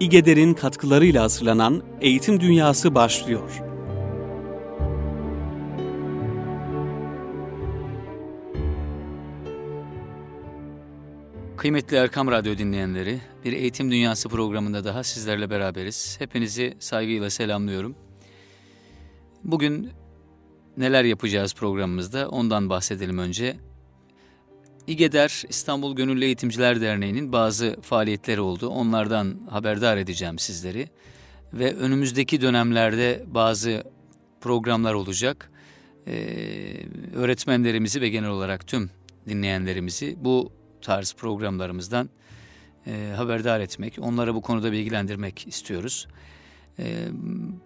İGEDER'in katkılarıyla hazırlanan Eğitim Dünyası başlıyor. Kıymetli Erkam Radyo dinleyenleri, bir Eğitim Dünyası programında daha sizlerle beraberiz. Hepinizi saygıyla selamlıyorum. Bugün neler yapacağız programımızda ondan bahsedelim önce. İGEDER İstanbul Gönüllü Eğitimciler Derneği'nin bazı faaliyetleri oldu. Onlardan haberdar edeceğim sizleri. Ve önümüzdeki dönemlerde bazı programlar olacak. Ee, öğretmenlerimizi ve genel olarak tüm dinleyenlerimizi bu tarz programlarımızdan e, haberdar etmek, onlara bu konuda bilgilendirmek istiyoruz. E,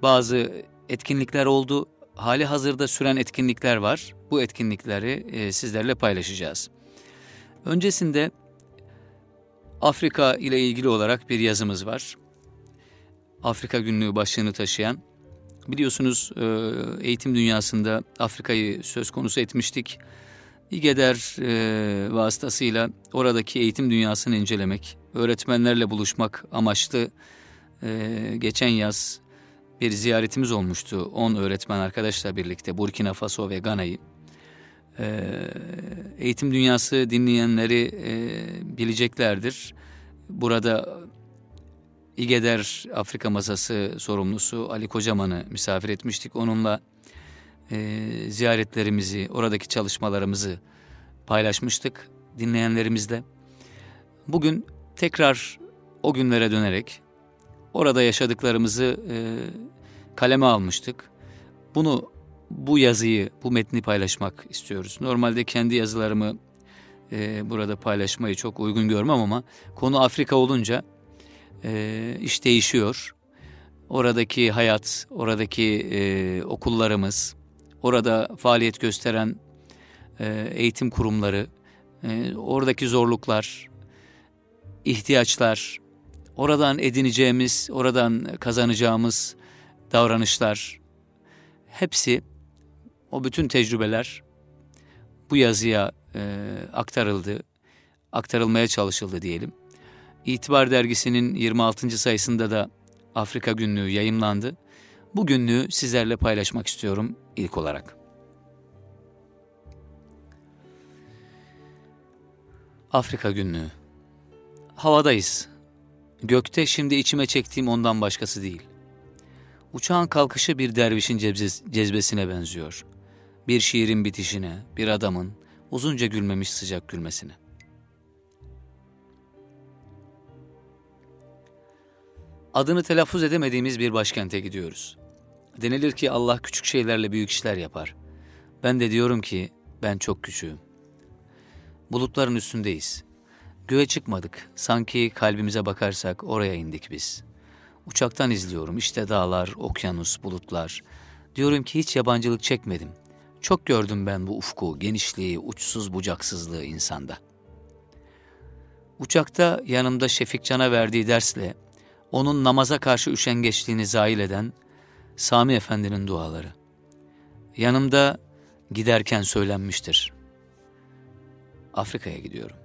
bazı etkinlikler oldu, hali hazırda süren etkinlikler var. Bu etkinlikleri e, sizlerle paylaşacağız. Öncesinde Afrika ile ilgili olarak bir yazımız var. Afrika günlüğü başlığını taşıyan. Biliyorsunuz e, eğitim dünyasında Afrika'yı söz konusu etmiştik. İGEDER e, vasıtasıyla oradaki eğitim dünyasını incelemek, öğretmenlerle buluşmak amaçlı e, geçen yaz bir ziyaretimiz olmuştu. 10 öğretmen arkadaşla birlikte Burkina Faso ve Gana'yı. E, eğitim dünyası dinleyenleri e, bileceklerdir. Burada İGEDER Afrika Masası sorumlusu Ali Kocaman'ı misafir etmiştik. Onunla e, ziyaretlerimizi, oradaki çalışmalarımızı paylaşmıştık dinleyenlerimizle. Bugün tekrar o günlere dönerek orada yaşadıklarımızı e, kaleme almıştık. Bunu, bu yazıyı, bu metni paylaşmak istiyoruz. Normalde kendi yazılarımı e, burada paylaşmayı çok uygun görmem ama konu Afrika olunca e, iş değişiyor. Oradaki hayat, oradaki e, okullarımız, orada faaliyet gösteren e, eğitim kurumları, e, oradaki zorluklar, ihtiyaçlar, oradan edineceğimiz, oradan kazanacağımız davranışlar, hepsi o bütün tecrübeler bu yazıya e, aktarıldı, aktarılmaya çalışıldı diyelim. İtibar dergisinin 26. sayısında da Afrika günlüğü yayımlandı. Bu günlüğü sizlerle paylaşmak istiyorum ilk olarak. Afrika günlüğü. Havadayız. Gökte şimdi içime çektiğim ondan başkası değil. Uçağın kalkışı bir dervişin cezbesine benziyor. Bir şiirin bitişine, bir adamın uzunca gülmemiş sıcak gülmesine. Adını telaffuz edemediğimiz bir başkente gidiyoruz. Denilir ki Allah küçük şeylerle büyük işler yapar. Ben de diyorum ki ben çok küçüğüm. Bulutların üstündeyiz. Göğe çıkmadık. Sanki kalbimize bakarsak oraya indik biz. Uçaktan izliyorum. İşte dağlar, okyanus, bulutlar. Diyorum ki hiç yabancılık çekmedim. Çok gördüm ben bu ufku, genişliği, uçsuz bucaksızlığı insanda. Uçakta yanımda Şefik Can'a verdiği dersle onun namaza karşı üşengeçliğini zahil eden Sami Efendi'nin duaları. Yanımda giderken söylenmiştir. Afrika'ya gidiyorum.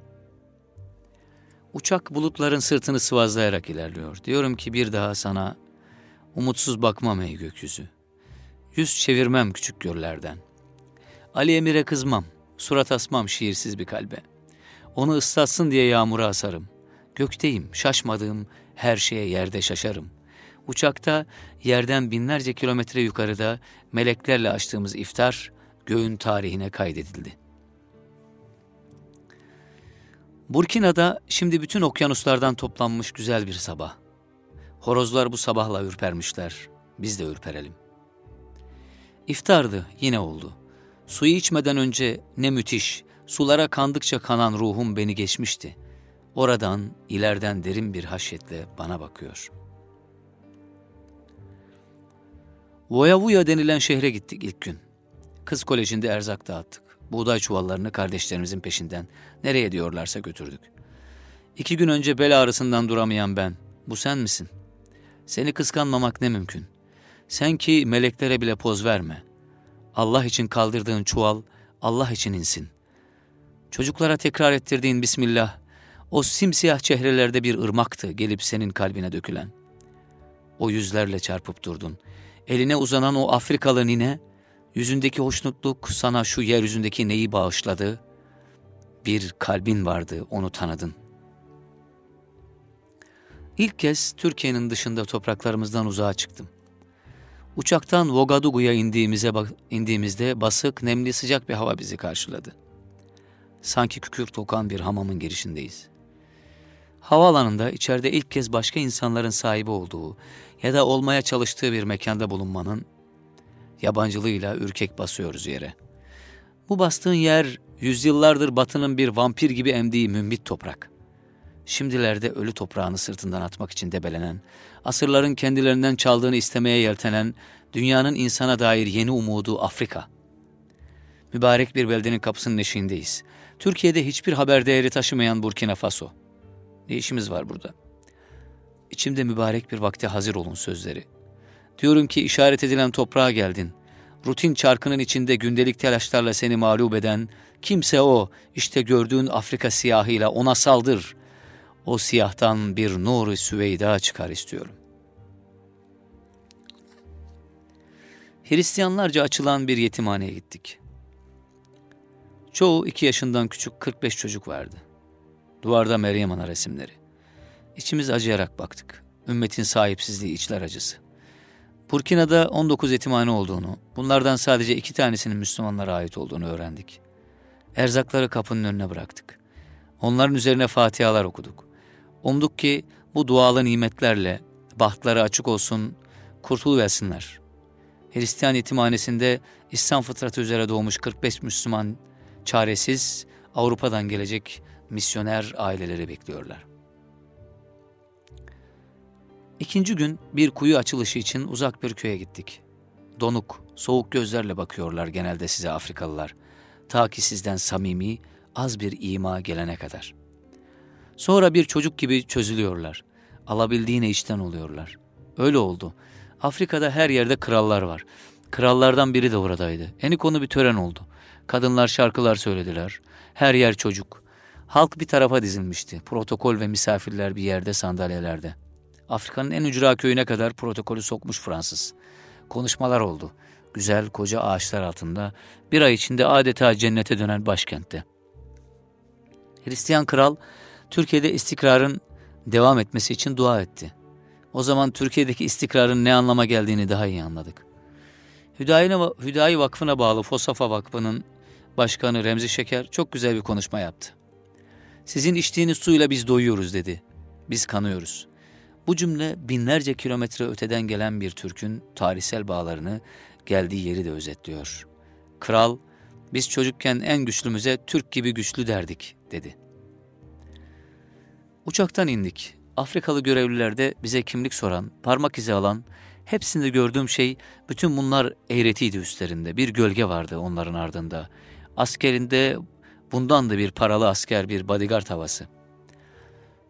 Uçak bulutların sırtını sıvazlayarak ilerliyor. Diyorum ki bir daha sana umutsuz bakmam ey gökyüzü. Yüz çevirmem küçük göllerden. Ali Emir'e kızmam, surat asmam şiirsiz bir kalbe. Onu ıslatsın diye yağmura asarım. Gökteyim, şaşmadığım her şeye yerde şaşarım. Uçakta yerden binlerce kilometre yukarıda meleklerle açtığımız iftar göğün tarihine kaydedildi. Burkina'da şimdi bütün okyanuslardan toplanmış güzel bir sabah. Horozlar bu sabahla ürpermişler. Biz de ürperelim. İftardı, yine oldu. Suyu içmeden önce ne müthiş, sulara kandıkça kanan ruhum beni geçmişti. Oradan, ileriden derin bir haşyetle bana bakıyor. Voyavuya denilen şehre gittik ilk gün. Kız kolejinde erzak dağıttık. Buğday çuvallarını kardeşlerimizin peşinden nereye diyorlarsa götürdük. İki gün önce bel ağrısından duramayan ben, bu sen misin? Seni kıskanmamak ne mümkün? Sen ki meleklere bile poz verme. Allah için kaldırdığın çuval, Allah için insin. Çocuklara tekrar ettirdiğin Bismillah, O simsiyah çehrelerde bir ırmaktı gelip senin kalbine dökülen. O yüzlerle çarpıp durdun. Eline uzanan o Afrikalı nine, yüzündeki hoşnutluk sana şu yeryüzündeki neyi bağışladı? Bir kalbin vardı, onu tanıdın. İlk kez Türkiye'nin dışında topraklarımızdan uzağa çıktım. Uçaktan Vogadugu'ya indiğimize, indiğimizde basık, nemli, sıcak bir hava bizi karşıladı. Sanki kükürt tokan bir hamamın girişindeyiz. Havaalanında içeride ilk kez başka insanların sahibi olduğu ya da olmaya çalıştığı bir mekanda bulunmanın yabancılığıyla ürkek basıyoruz yere. Bu bastığın yer yüzyıllardır batının bir vampir gibi emdiği mümbit toprak. Şimdilerde ölü toprağını sırtından atmak için debelenen, asırların kendilerinden çaldığını istemeye yeltenen, dünyanın insana dair yeni umudu Afrika. Mübarek bir beldenin kapısının eşiğindeyiz. Türkiye'de hiçbir haber değeri taşımayan Burkina Faso. Ne işimiz var burada? İçimde mübarek bir vakte hazır olun sözleri. Diyorum ki işaret edilen toprağa geldin. Rutin çarkının içinde gündelik telaşlarla seni mağlup eden, kimse o, işte gördüğün Afrika siyahıyla ona saldır. O siyahtan bir nur-i süveyda çıkar istiyorum. Hristiyanlarca açılan bir yetimhaneye gittik. Çoğu iki yaşından küçük 45 çocuk vardı. Duvarda Meryem Ana resimleri. İçimiz acıyarak baktık. Ümmetin sahipsizliği içler acısı. Burkina'da 19 yetimhane olduğunu, bunlardan sadece iki tanesinin Müslümanlara ait olduğunu öğrendik. Erzakları kapının önüne bıraktık. Onların üzerine fatihalar okuduk. Umduk ki bu dualı nimetlerle bahtları açık olsun, kurtuluversinler. Hristiyan yetimhanesinde İslam fıtratı üzere doğmuş 45 Müslüman çaresiz Avrupa'dan gelecek misyoner aileleri bekliyorlar. İkinci gün bir kuyu açılışı için uzak bir köye gittik. Donuk, soğuk gözlerle bakıyorlar genelde size Afrikalılar. Ta ki sizden samimi, az bir ima gelene kadar. Sonra bir çocuk gibi çözülüyorlar. Alabildiğine içten oluyorlar. Öyle oldu. Afrika'da her yerde krallar var. Krallardan biri de oradaydı. Eni konu bir tören oldu. Kadınlar şarkılar söylediler. Her yer çocuk. Halk bir tarafa dizilmişti. Protokol ve misafirler bir yerde sandalyelerde. Afrika'nın en ücra köyüne kadar protokolü sokmuş Fransız. Konuşmalar oldu. Güzel koca ağaçlar altında, bir ay içinde adeta cennete dönen başkentte. Hristiyan kral, Türkiye'de istikrarın devam etmesi için dua etti. O zaman Türkiye'deki istikrarın ne anlama geldiğini daha iyi anladık. Hüdayi Vakfı'na bağlı Fosafa Vakfı'nın başkanı Remzi Şeker çok güzel bir konuşma yaptı. Sizin içtiğiniz suyla biz doyuyoruz dedi. Biz kanıyoruz. Bu cümle binlerce kilometre öteden gelen bir Türk'ün tarihsel bağlarını, geldiği yeri de özetliyor. Kral, biz çocukken en güçlümüze Türk gibi güçlü derdik, dedi. Uçaktan indik. Afrikalı görevliler de bize kimlik soran, parmak izi alan, hepsinde gördüğüm şey, bütün bunlar eğretiydi üstlerinde. Bir gölge vardı onların ardında. Askerinde bundan da bir paralı asker, bir bodyguard havası.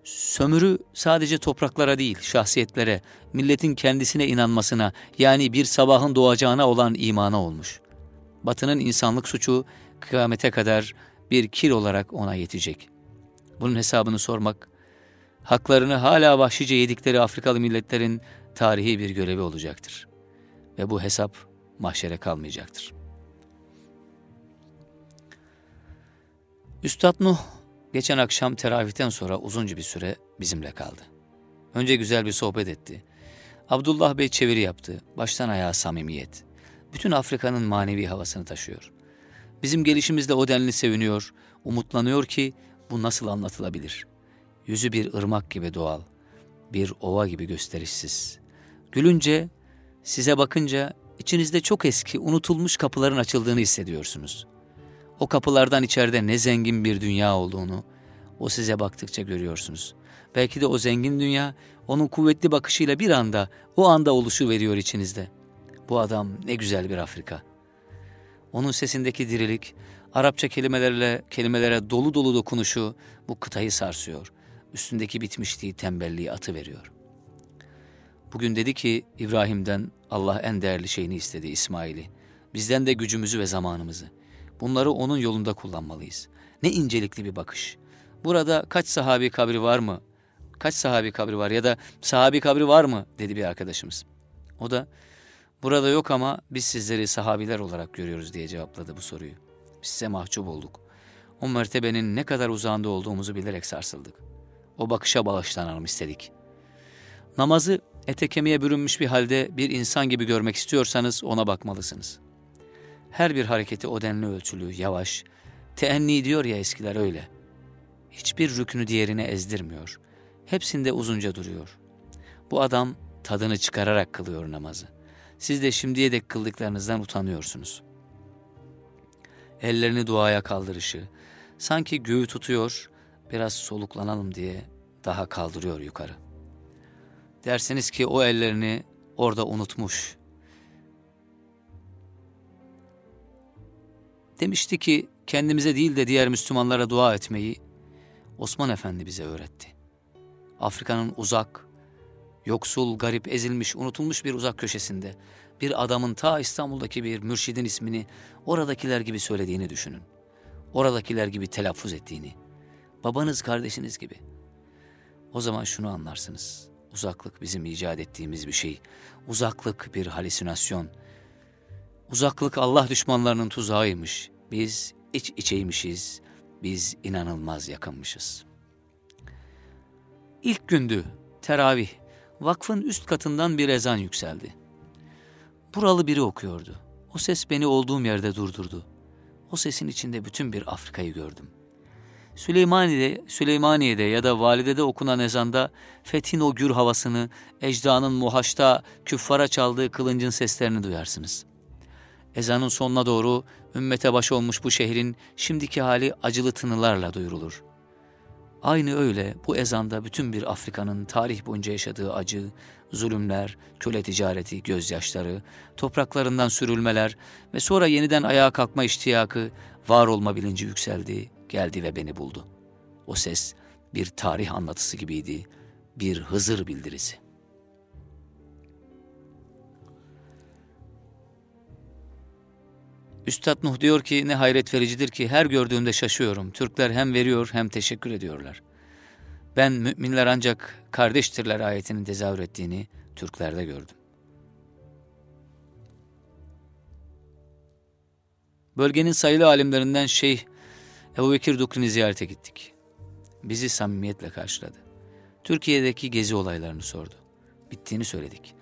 Sömürü sadece topraklara değil, şahsiyetlere, milletin kendisine inanmasına, yani bir sabahın doğacağına olan imana olmuş. Batının insanlık suçu kıyamete kadar bir kir olarak ona yetecek. Bunun hesabını sormak, haklarını hala vahşice yedikleri Afrikalı milletlerin tarihi bir görevi olacaktır. Ve bu hesap mahşere kalmayacaktır. Üstad Nuh geçen akşam teravihten sonra uzunca bir süre bizimle kaldı. Önce güzel bir sohbet etti. Abdullah Bey çeviri yaptı. Baştan ayağa samimiyet. Bütün Afrika'nın manevi havasını taşıyor. Bizim gelişimizde o denli seviniyor, umutlanıyor ki bu nasıl anlatılabilir? Yüzü bir ırmak gibi doğal, bir ova gibi gösterişsiz. Gülünce, size bakınca içinizde çok eski, unutulmuş kapıların açıldığını hissediyorsunuz. O kapılardan içeride ne zengin bir dünya olduğunu o size baktıkça görüyorsunuz. Belki de o zengin dünya onun kuvvetli bakışıyla bir anda, o anda oluşu veriyor içinizde. Bu adam ne güzel bir Afrika. Onun sesindeki dirilik, Arapça kelimelerle kelimelere dolu dolu dokunuşu bu kıtayı sarsıyor. Üstündeki bitmişliği, tembelliği atı veriyor. Bugün dedi ki İbrahim'den Allah en değerli şeyini istedi İsmail'i. Bizden de gücümüzü ve zamanımızı. Bunları onun yolunda kullanmalıyız. Ne incelikli bir bakış. burada kaç sahabi kabri var mı? Kaç sahabi kabri var ya da sahabi kabri var mı dedi bir arkadaşımız. O da burada yok ama biz sizleri sahabiler olarak görüyoruz diye cevapladı bu soruyu. Biz size mahcup olduk. O mertebenin ne kadar uzağında olduğumuzu bilerek sarsıldık. O bakışa bağışlanalım istedik. Namazı ete kemiğe bürünmüş bir halde bir insan gibi görmek istiyorsanız ona bakmalısınız. Her bir hareketi o denli ölçülü, yavaş, teenni diyor ya eskiler öyle. Hiçbir rükünü diğerine ezdirmiyor. Hepsinde uzunca duruyor. Bu adam tadını çıkararak kılıyor namazı. Siz de şimdiye dek kıldıklarınızdan utanıyorsunuz. Ellerini duaya kaldırışı, sanki göğü tutuyor, biraz soluklanalım diye daha kaldırıyor yukarı. Dersiniz ki o ellerini orada unutmuş. Demişti ki kendimize değil de diğer Müslümanlara dua etmeyi Osman Efendi bize öğretti. Afrika'nın uzak, yoksul, garip, ezilmiş, unutulmuş bir uzak köşesinde bir adamın ta İstanbul'daki bir mürşidin ismini oradakiler gibi söylediğini düşünün. Oradakiler gibi telaffuz ettiğini. Babanız, kardeşiniz gibi. O zaman şunu anlarsınız. Uzaklık bizim icat ettiğimiz bir şey. Uzaklık bir halüsinasyon. Uzaklık Allah düşmanlarının tuzağıymış. Biz iç içeymişiz. Biz inanılmaz yakınmışız. İlk gündü, teravih. Vakfın üst katından bir ezan yükseldi. Buralı biri okuyordu. O ses beni olduğum yerde durdurdu. O sesin içinde bütün bir Afrika'yı gördüm. Süleymaniye'de, Süleymaniye'de ya da Valide'de okunan ezanda fethin o gür havasını, ecdanın muhaşta küffara çaldığı kılıncın seslerini duyarsınız. Ezanın sonuna doğru ümmete baş olmuş bu şehrin şimdiki hali acılı tınılarla duyurulur. Aynı öyle bu ezanda bütün bir Afrika'nın tarih boyunca yaşadığı acı, zulümler, köle ticareti, gözyaşları, topraklarından sürülmeler ve sonra yeniden ayağa kalkma iştiyakı, var olma bilinci yükseldi, geldi ve beni buldu. O ses bir tarih anlatısı gibiydi, bir Hızır bildirisi. Üstad Nuh diyor ki ne hayret vericidir ki her gördüğümde şaşıyorum. Türkler hem veriyor hem teşekkür ediyorlar. Ben müminler ancak kardeştirler ayetinin tezahür ettiğini Türklerde gördüm. Bölgenin sayılı alimlerinden Şeyh Ebu Bekir Dukri'ni ziyarete gittik. Bizi samimiyetle karşıladı. Türkiye'deki gezi olaylarını sordu. Bittiğini söyledik.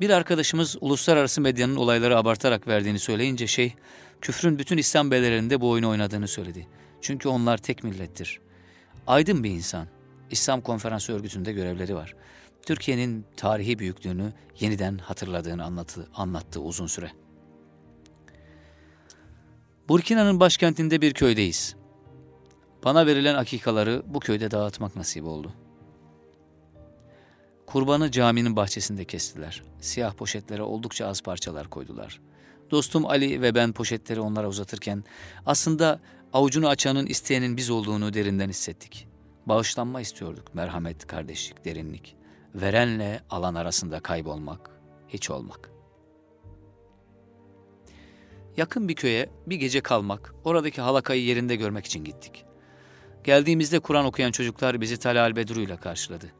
Bir arkadaşımız uluslararası medyanın olayları abartarak verdiğini söyleyince şey, küfrün bütün İslam beylerinde bu oyunu oynadığını söyledi. Çünkü onlar tek millettir. Aydın bir insan. İslam Konferansı Örgütü'nde görevleri var. Türkiye'nin tarihi büyüklüğünü yeniden hatırladığını anlattı, anlattı uzun süre. Burkina'nın başkentinde bir köydeyiz. Bana verilen akikaları bu köyde dağıtmak nasip oldu. Kurbanı caminin bahçesinde kestiler. Siyah poşetlere oldukça az parçalar koydular. Dostum Ali ve ben poşetleri onlara uzatırken aslında avucunu açanın isteyenin biz olduğunu derinden hissettik. Bağışlanma istiyorduk, merhamet, kardeşlik, derinlik. Verenle alan arasında kaybolmak, hiç olmak. Yakın bir köye bir gece kalmak, oradaki halakayı yerinde görmek için gittik. Geldiğimizde Kur'an okuyan çocuklar bizi Talal Bedru ile karşıladı.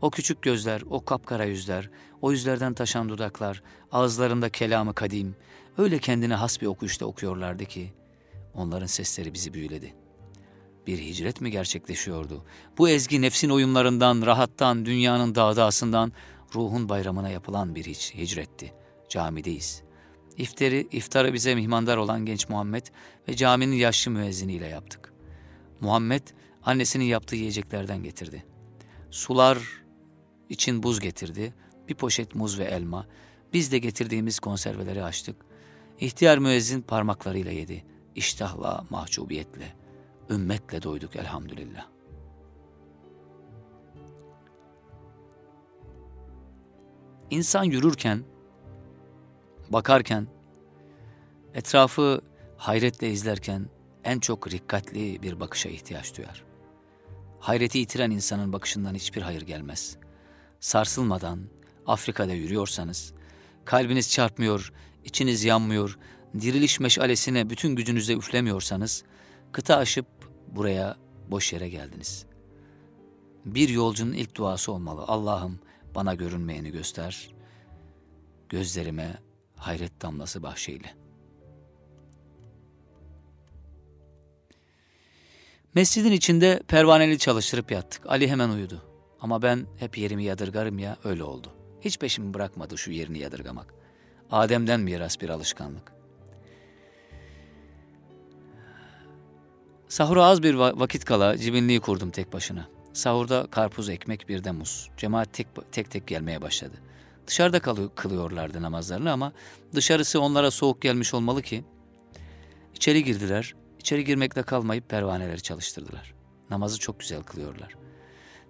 O küçük gözler, o kapkara yüzler, o yüzlerden taşan dudaklar, ağızlarında kelamı kadim, öyle kendine has bir okuyuşta okuyorlardı ki, onların sesleri bizi büyüledi. Bir hicret mi gerçekleşiyordu? Bu ezgi nefsin oyunlarından, rahattan, dünyanın dağdağısından, ruhun bayramına yapılan bir hiç hicretti. Camideyiz. İftari, iftarı bize mihmandar olan genç Muhammed ve caminin yaşlı müezziniyle yaptık. Muhammed annesinin yaptığı yiyeceklerden getirdi. Sular için buz getirdi, bir poşet muz ve elma. Biz de getirdiğimiz konserveleri açtık. İhtiyar müezzin parmaklarıyla yedi. İştahla, mahcubiyetle, ümmetle doyduk elhamdülillah. İnsan yürürken, bakarken, etrafı hayretle izlerken en çok rikkatli bir bakışa ihtiyaç duyar. Hayreti yitiren insanın bakışından hiçbir hayır gelmez. Sarsılmadan Afrika'da yürüyorsanız, kalbiniz çarpmıyor, içiniz yanmıyor, diriliş meşalesine bütün gücünüzle üflemiyorsanız, kıta aşıp buraya boş yere geldiniz. Bir yolcunun ilk duası olmalı. Allah'ım bana görünmeyeni göster, gözlerime hayret damlası bahşeyle. Mescidin içinde pervaneli çalıştırıp yattık. Ali hemen uyudu. Ama ben hep yerimi yadırgarım ya öyle oldu. Hiç peşimi bırakmadı şu yerini yadırgamak. Adem'den miras bir alışkanlık. Sahura az bir vakit kala cibinliği kurdum tek başına. Sahurda karpuz, ekmek, bir de muz. Cemaat tek tek, tek gelmeye başladı. Dışarıda kalıyor, kılıyorlardı namazlarını ama dışarısı onlara soğuk gelmiş olmalı ki içeri girdiler. İçeri girmekle kalmayıp pervaneleri çalıştırdılar. Namazı çok güzel kılıyorlar.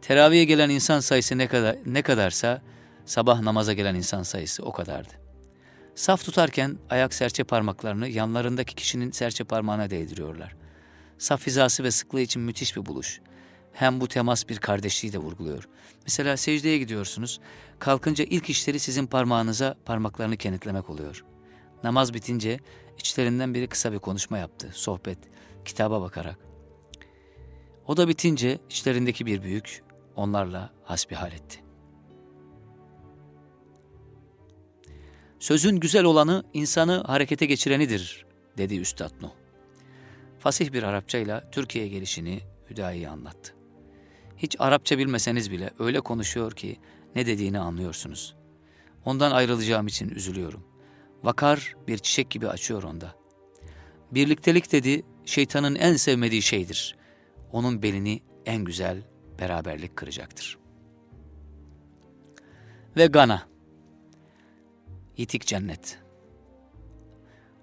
Teraviye gelen insan sayısı ne kadar ne kadarsa sabah namaza gelen insan sayısı o kadardı. Saf tutarken ayak serçe parmaklarını yanlarındaki kişinin serçe parmağına değdiriyorlar. Saf hizası ve sıklığı için müthiş bir buluş. Hem bu temas bir kardeşliği de vurguluyor. Mesela secdeye gidiyorsunuz, kalkınca ilk işleri sizin parmağınıza parmaklarını kenetlemek oluyor. Namaz bitince içlerinden biri kısa bir konuşma yaptı, sohbet, kitaba bakarak. O da bitince içlerindeki bir büyük onlarla hasbihal etti. Sözün güzel olanı insanı harekete geçirenidir, dedi Üstad Nuh. Fasih bir Arapçayla Türkiye'ye gelişini Hüdayi'ye anlattı. Hiç Arapça bilmeseniz bile öyle konuşuyor ki ne dediğini anlıyorsunuz. Ondan ayrılacağım için üzülüyorum. Vakar bir çiçek gibi açıyor onda. Birliktelik dedi şeytanın en sevmediği şeydir. Onun belini en güzel beraberlik kıracaktır. Ve Gana. Yitik cennet.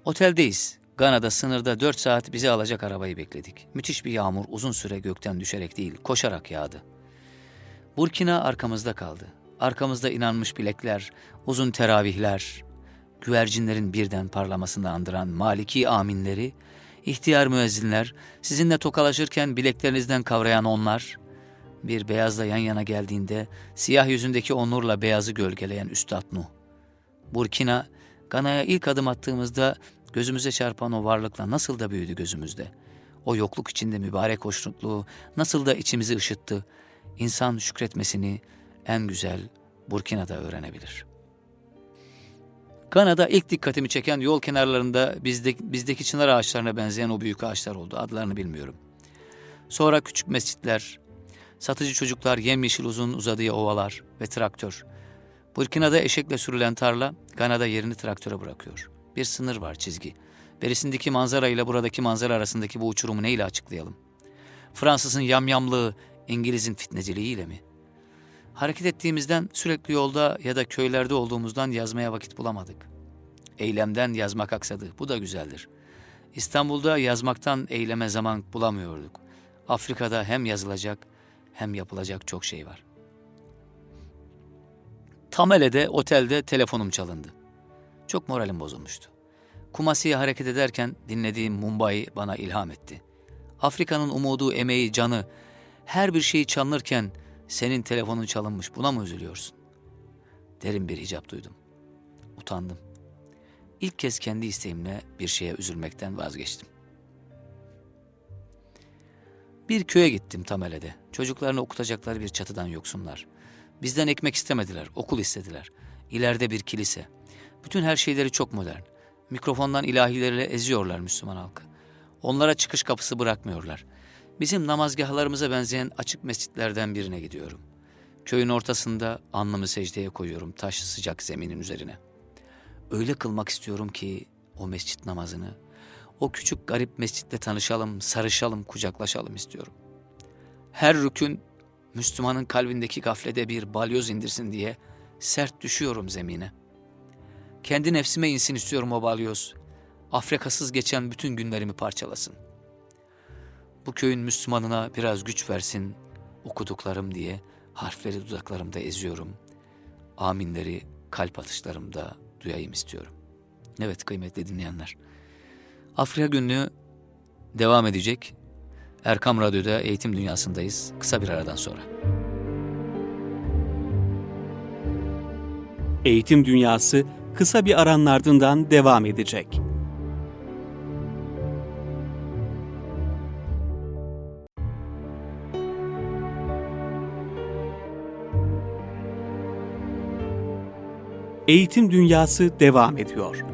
Oteldeyiz. Gana'da sınırda dört saat bizi alacak arabayı bekledik. Müthiş bir yağmur uzun süre gökten düşerek değil, koşarak yağdı. Burkina arkamızda kaldı. Arkamızda inanmış bilekler, uzun teravihler, güvercinlerin birden parlamasını andıran maliki aminleri, ihtiyar müezzinler, sizinle tokalaşırken bileklerinizden kavrayan onlar, bir beyazla yan yana geldiğinde siyah yüzündeki onurla beyazı gölgeleyen Üstad Nuh. Burkina, Gana'ya ilk adım attığımızda gözümüze çarpan o varlıkla nasıl da büyüdü gözümüzde. O yokluk içinde mübarek hoşnutluğu nasıl da içimizi ışıttı. İnsan şükretmesini en güzel Burkina'da öğrenebilir. Gana'da ilk dikkatimi çeken yol kenarlarında bizde, bizdeki çınar ağaçlarına benzeyen o büyük ağaçlar oldu. Adlarını bilmiyorum. Sonra küçük mescitler, satıcı çocuklar, yemyeşil uzun uzadığı ovalar ve traktör. Burkina'da eşekle sürülen tarla, Gana'da yerini traktöre bırakıyor. Bir sınır var çizgi. Berisindeki manzara ile buradaki manzara arasındaki bu uçurumu neyle açıklayalım? Fransızın yamyamlığı, İngiliz'in fitneciliğiyle mi? Hareket ettiğimizden sürekli yolda ya da köylerde olduğumuzdan yazmaya vakit bulamadık. Eylemden yazmak aksadı. Bu da güzeldir. İstanbul'da yazmaktan eyleme zaman bulamıyorduk. Afrika'da hem yazılacak hem yapılacak çok şey var. Tamele'de, otelde telefonum çalındı. Çok moralim bozulmuştu. Kumasi'ye hareket ederken dinlediğim Mumbai bana ilham etti. Afrika'nın umudu, emeği, canı, her bir şeyi çalınırken senin telefonun çalınmış buna mı üzülüyorsun? Derin bir hicap duydum. Utandım. İlk kez kendi isteğimle bir şeye üzülmekten vazgeçtim. Bir köye gittim Tamele'de. Çocuklarını okutacakları bir çatıdan yoksunlar. Bizden ekmek istemediler, okul istediler. İleride bir kilise. Bütün her şeyleri çok modern. Mikrofondan ilahilerle eziyorlar Müslüman halkı. Onlara çıkış kapısı bırakmıyorlar. Bizim namazgahlarımıza benzeyen açık mescitlerden birine gidiyorum. Köyün ortasında alnımı secdeye koyuyorum taş sıcak zeminin üzerine. Öyle kılmak istiyorum ki o mescit namazını, o küçük garip mescitle tanışalım, sarışalım, kucaklaşalım istiyorum. Her rükün Müslümanın kalbindeki gaflede bir balyoz indirsin diye sert düşüyorum zemine. Kendi nefsime insin istiyorum o balyoz. Afrikasız geçen bütün günlerimi parçalasın. Bu köyün Müslümanına biraz güç versin okuduklarım diye harfleri dudaklarımda eziyorum. Aminleri kalp atışlarımda duyayım istiyorum. Evet kıymetli dinleyenler. Afrika günlüğü devam edecek. Erkam Radyo'da Eğitim Dünyası'ndayız. Kısa bir aradan sonra. Eğitim Dünyası kısa bir aranın ardından devam edecek. Eğitim Dünyası devam ediyor.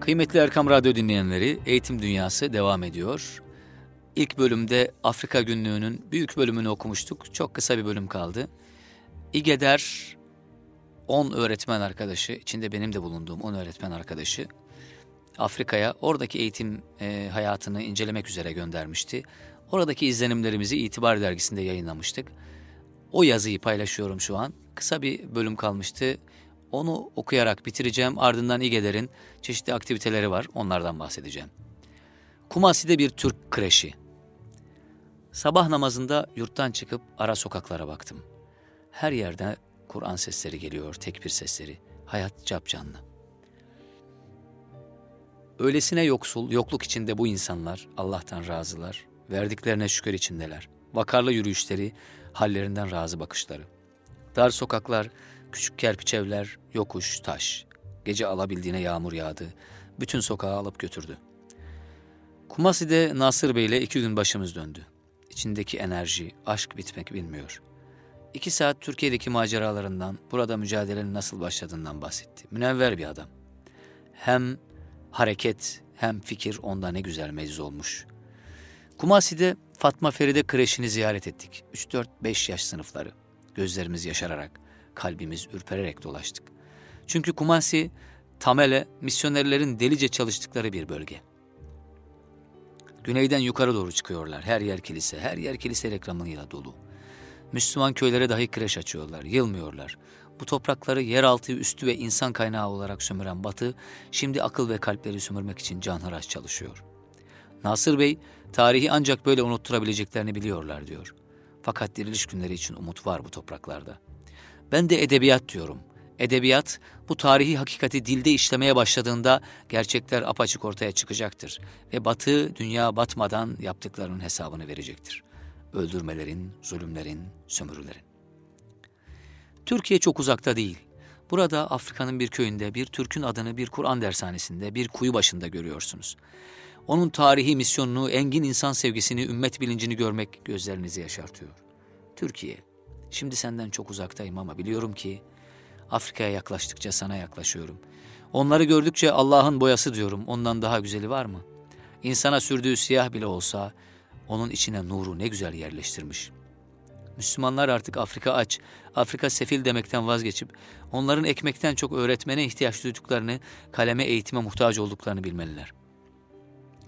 Kıymetli Erkam Radyo dinleyenleri, Eğitim Dünyası devam ediyor. İlk bölümde Afrika Günlüğü'nün büyük bölümünü okumuştuk. Çok kısa bir bölüm kaldı. İGEDER 10 öğretmen arkadaşı, içinde benim de bulunduğum 10 öğretmen arkadaşı Afrika'ya oradaki eğitim e, hayatını incelemek üzere göndermişti. Oradaki izlenimlerimizi İtibar Dergisi'nde yayınlamıştık. O yazıyı paylaşıyorum şu an. Kısa bir bölüm kalmıştı. Onu okuyarak bitireceğim. Ardından İGEDER'in çeşitli aktiviteleri var. Onlardan bahsedeceğim. Kumasi'de bir Türk kreşi. Sabah namazında yurttan çıkıp ara sokaklara baktım. Her yerde Kur'an sesleri geliyor, tekbir sesleri. Hayat capcanlı. Öylesine yoksul, yokluk içinde bu insanlar Allah'tan razılar. Verdiklerine şükür içindeler. Vakarlı yürüyüşleri, hallerinden razı bakışları. Dar sokaklar, küçük kerpiç evler, yokuş, taş. Gece alabildiğine yağmur yağdı. Bütün sokağı alıp götürdü. Kumasi'de Nasır Bey ile iki gün başımız döndü. İçindeki enerji, aşk bitmek bilmiyor. İki saat Türkiye'deki maceralarından, burada mücadelenin nasıl başladığından bahsetti. Münevver bir adam. Hem hareket hem fikir onda ne güzel mecz olmuş. Kumasi'de Fatma Feride kreşini ziyaret ettik. 3-4-5 yaş sınıfları. Gözlerimiz yaşararak, kalbimiz ürpererek dolaştık. Çünkü Kumasi, Tamele, misyonerlerin delice çalıştıkları bir bölge. Güneyden yukarı doğru çıkıyorlar. Her yer kilise, her yer kilise reklamıyla dolu. Müslüman köylere dahi kreş açıyorlar, yılmıyorlar. Bu toprakları yeraltı, üstü ve insan kaynağı olarak sömüren Batı, şimdi akıl ve kalpleri sömürmek için canhıraş çalışıyor. Nasır Bey, tarihi ancak böyle unutturabileceklerini biliyorlar diyor. Fakat diriliş günleri için umut var bu topraklarda. Ben de edebiyat diyorum. Edebiyat, bu tarihi hakikati dilde işlemeye başladığında gerçekler apaçık ortaya çıkacaktır. Ve batı, dünya batmadan yaptıklarının hesabını verecektir. Öldürmelerin, zulümlerin, sömürülerin. Türkiye çok uzakta değil. Burada Afrika'nın bir köyünde bir Türk'ün adını bir Kur'an dershanesinde bir kuyu başında görüyorsunuz. Onun tarihi misyonunu, engin insan sevgisini, ümmet bilincini görmek gözlerinizi yaşartıyor. Türkiye, şimdi senden çok uzaktayım ama biliyorum ki Afrika'ya yaklaştıkça sana yaklaşıyorum. Onları gördükçe Allah'ın boyası diyorum, ondan daha güzeli var mı? İnsana sürdüğü siyah bile olsa onun içine nuru ne güzel yerleştirmiş. Müslümanlar artık Afrika aç, Afrika sefil demekten vazgeçip onların ekmekten çok öğretmene ihtiyaç duyduklarını, kaleme eğitime muhtaç olduklarını bilmeliler.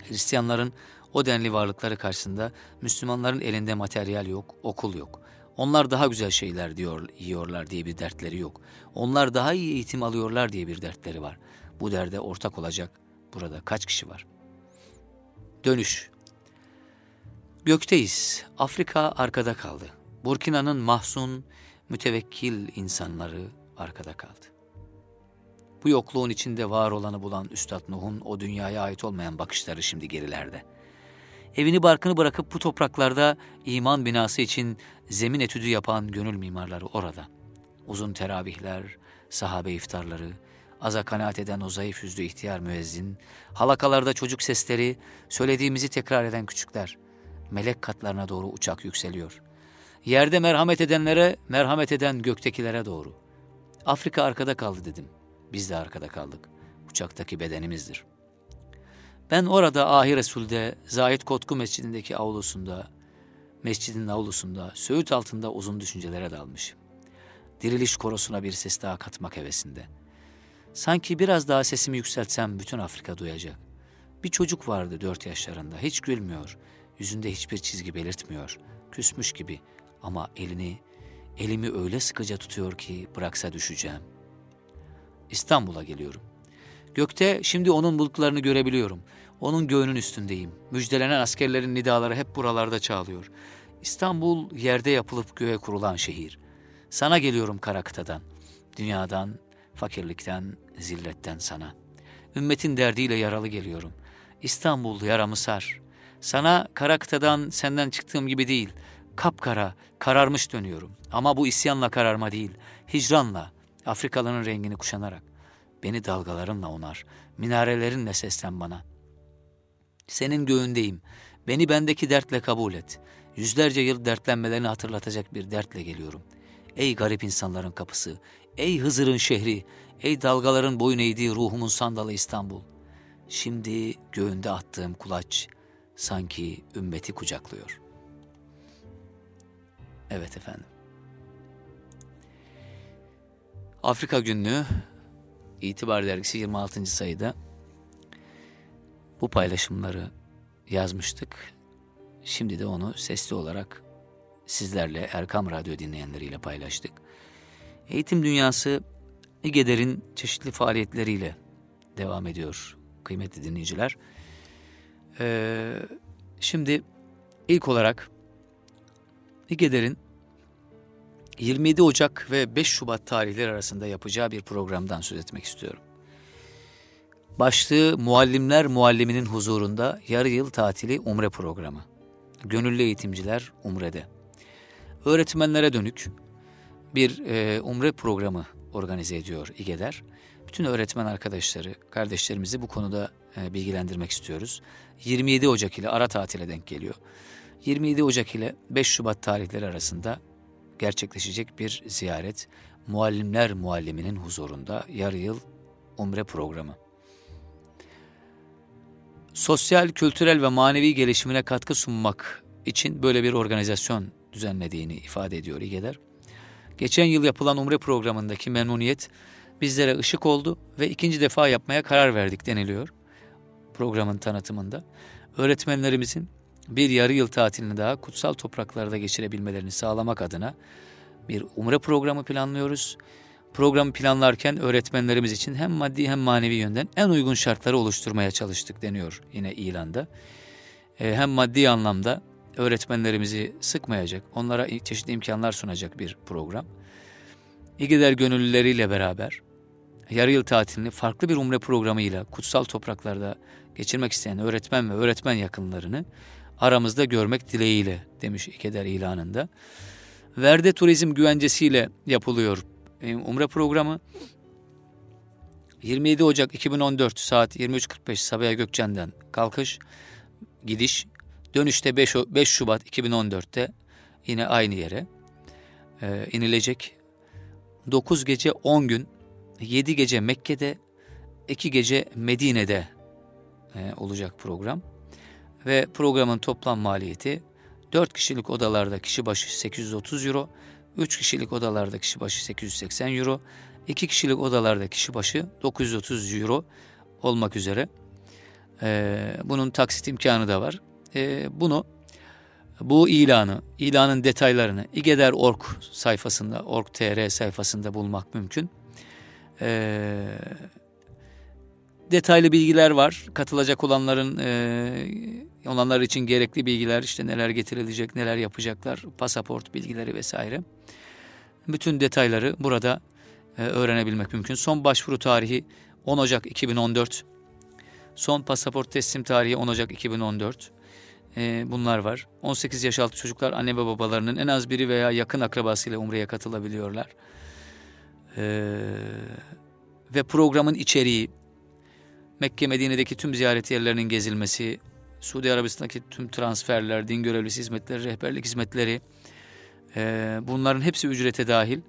Hristiyanların o denli varlıkları karşısında Müslümanların elinde materyal yok, okul yok. Onlar daha güzel şeyler diyor, yiyorlar diye bir dertleri yok. Onlar daha iyi eğitim alıyorlar diye bir dertleri var. Bu derde ortak olacak burada kaç kişi var? Dönüş. Gökteyiz. Afrika arkada kaldı. Burkina'nın mahzun, mütevekkil insanları arkada kaldı. Bu yokluğun içinde var olanı bulan Üstad Nuh'un o dünyaya ait olmayan bakışları şimdi gerilerde. Evini barkını bırakıp bu topraklarda iman binası için zemin etüdü yapan gönül mimarları orada. Uzun teravihler, sahabe iftarları, aza kanaat eden o zayıf yüzlü ihtiyar müezzin, halakalarda çocuk sesleri, söylediğimizi tekrar eden küçükler. Melek katlarına doğru uçak yükseliyor. Yerde merhamet edenlere, merhamet eden göktekilere doğru. Afrika arkada kaldı dedim. Biz de arkada kaldık. Uçaktaki bedenimizdir. Ben orada Ahi Resul'de, Zahid Kotku Mescidindeki avlusunda, mescidin avlusunda, söğüt altında uzun düşüncelere dalmışım. Diriliş korosuna bir ses daha katmak hevesinde. Sanki biraz daha sesimi yükseltsem bütün Afrika duyacak. Bir çocuk vardı dört yaşlarında, hiç gülmüyor, yüzünde hiçbir çizgi belirtmiyor, küsmüş gibi ama elini, elimi öyle sıkıca tutuyor ki bıraksa düşeceğim. İstanbul'a geliyorum. Gökte şimdi onun bulutlarını görebiliyorum. Onun göğünün üstündeyim. Müjdelenen askerlerin nidaları hep buralarda çağlıyor. İstanbul yerde yapılıp göğe kurulan şehir. Sana geliyorum kara kıtadan. Dünyadan, fakirlikten, zilletten sana. Ümmetin derdiyle yaralı geliyorum. İstanbul yaramı sar. Sana kara kıtadan senden çıktığım gibi değil. Kapkara, kararmış dönüyorum. Ama bu isyanla kararma değil. Hicranla, Afrikalı'nın rengini kuşanarak. Beni dalgalarınla onar. Minarelerinle seslen bana. Senin göğündeyim. Beni bendeki dertle kabul et. Yüzlerce yıl dertlenmelerini hatırlatacak bir dertle geliyorum. Ey garip insanların kapısı, ey Hızır'ın şehri, ey dalgaların boyun eğdiği ruhumun sandalı İstanbul. Şimdi göğünde attığım kulaç sanki ümmeti kucaklıyor. Evet efendim. Afrika Günlüğü İtibar Dergisi 26. sayıda bu paylaşımları yazmıştık. Şimdi de onu sesli olarak sizlerle Erkam Radyo dinleyenleriyle paylaştık. Eğitim dünyası İGEDER'in çeşitli faaliyetleriyle devam ediyor kıymetli dinleyiciler. Ee, şimdi ilk olarak İGEDER'in 27 Ocak ve 5 Şubat tarihleri arasında yapacağı bir programdan söz etmek istiyorum. Başlığı Muallimler Mualliminin huzurunda yarı yıl tatili umre programı. Gönüllü eğitimciler umrede. Öğretmenlere dönük bir e, umre programı organize ediyor İGEDER. Bütün öğretmen arkadaşları, kardeşlerimizi bu konuda e, bilgilendirmek istiyoruz. 27 Ocak ile ara tatile denk geliyor. 27 Ocak ile 5 Şubat tarihleri arasında gerçekleşecek bir ziyaret. Muallimler Mualliminin huzurunda yarı yıl umre programı. Sosyal, kültürel ve manevi gelişimine katkı sunmak için böyle bir organizasyon düzenlediğini ifade ediyor İGEDER. Geçen yıl yapılan umre programındaki memnuniyet bizlere ışık oldu ve ikinci defa yapmaya karar verdik deniliyor programın tanıtımında. Öğretmenlerimizin bir yarı yıl tatilini daha kutsal topraklarda geçirebilmelerini sağlamak adına bir umre programı planlıyoruz. Programı planlarken öğretmenlerimiz için hem maddi hem manevi yönden en uygun şartları oluşturmaya çalıştık deniyor yine ilanda. Ee, hem maddi anlamda öğretmenlerimizi sıkmayacak, onlara çeşitli imkanlar sunacak bir program. İGEDER gönüllüleriyle beraber yarı yıl tatilini farklı bir umre programıyla kutsal topraklarda geçirmek isteyen öğretmen ve öğretmen yakınlarını aramızda görmek dileğiyle demiş İKEDER ilanında. Verde Turizm güvencesiyle yapılıyor e, Umre programı. 27 Ocak 2014 saat 23.45 Sabiha Gökçen'den kalkış, gidiş. Dönüşte 5, 5 Şubat 2014'te yine aynı yere e, inilecek. 9 gece 10 gün, 7 gece Mekke'de, 2 gece Medine'de e, olacak program ve programın toplam maliyeti 4 kişilik odalarda kişi başı 830 euro, 3 kişilik odalarda kişi başı 880 euro, 2 kişilik odalarda kişi başı 930 euro olmak üzere. Ee, bunun taksit imkanı da var. Ee, bunu bu ilanı, ilanın detaylarını İgeder.org sayfasında, org.tr sayfasında bulmak mümkün. Ee, detaylı bilgiler var. Katılacak olanların e, olanlar için gerekli bilgiler işte neler getirilecek, neler yapacaklar, pasaport bilgileri vesaire. Bütün detayları burada e, öğrenebilmek mümkün. Son başvuru tarihi 10 Ocak 2014. Son pasaport teslim tarihi 10 Ocak 2014. E, bunlar var. 18 yaş altı çocuklar anne ve babalarının en az biri veya yakın akrabasıyla Umre'ye katılabiliyorlar. E, ve programın içeriği Mekke Medine'deki tüm ziyaret yerlerinin gezilmesi, Suudi Arabistan'daki tüm transferler, din görevlisi hizmetleri, rehberlik hizmetleri e, bunların hepsi ücrete dahil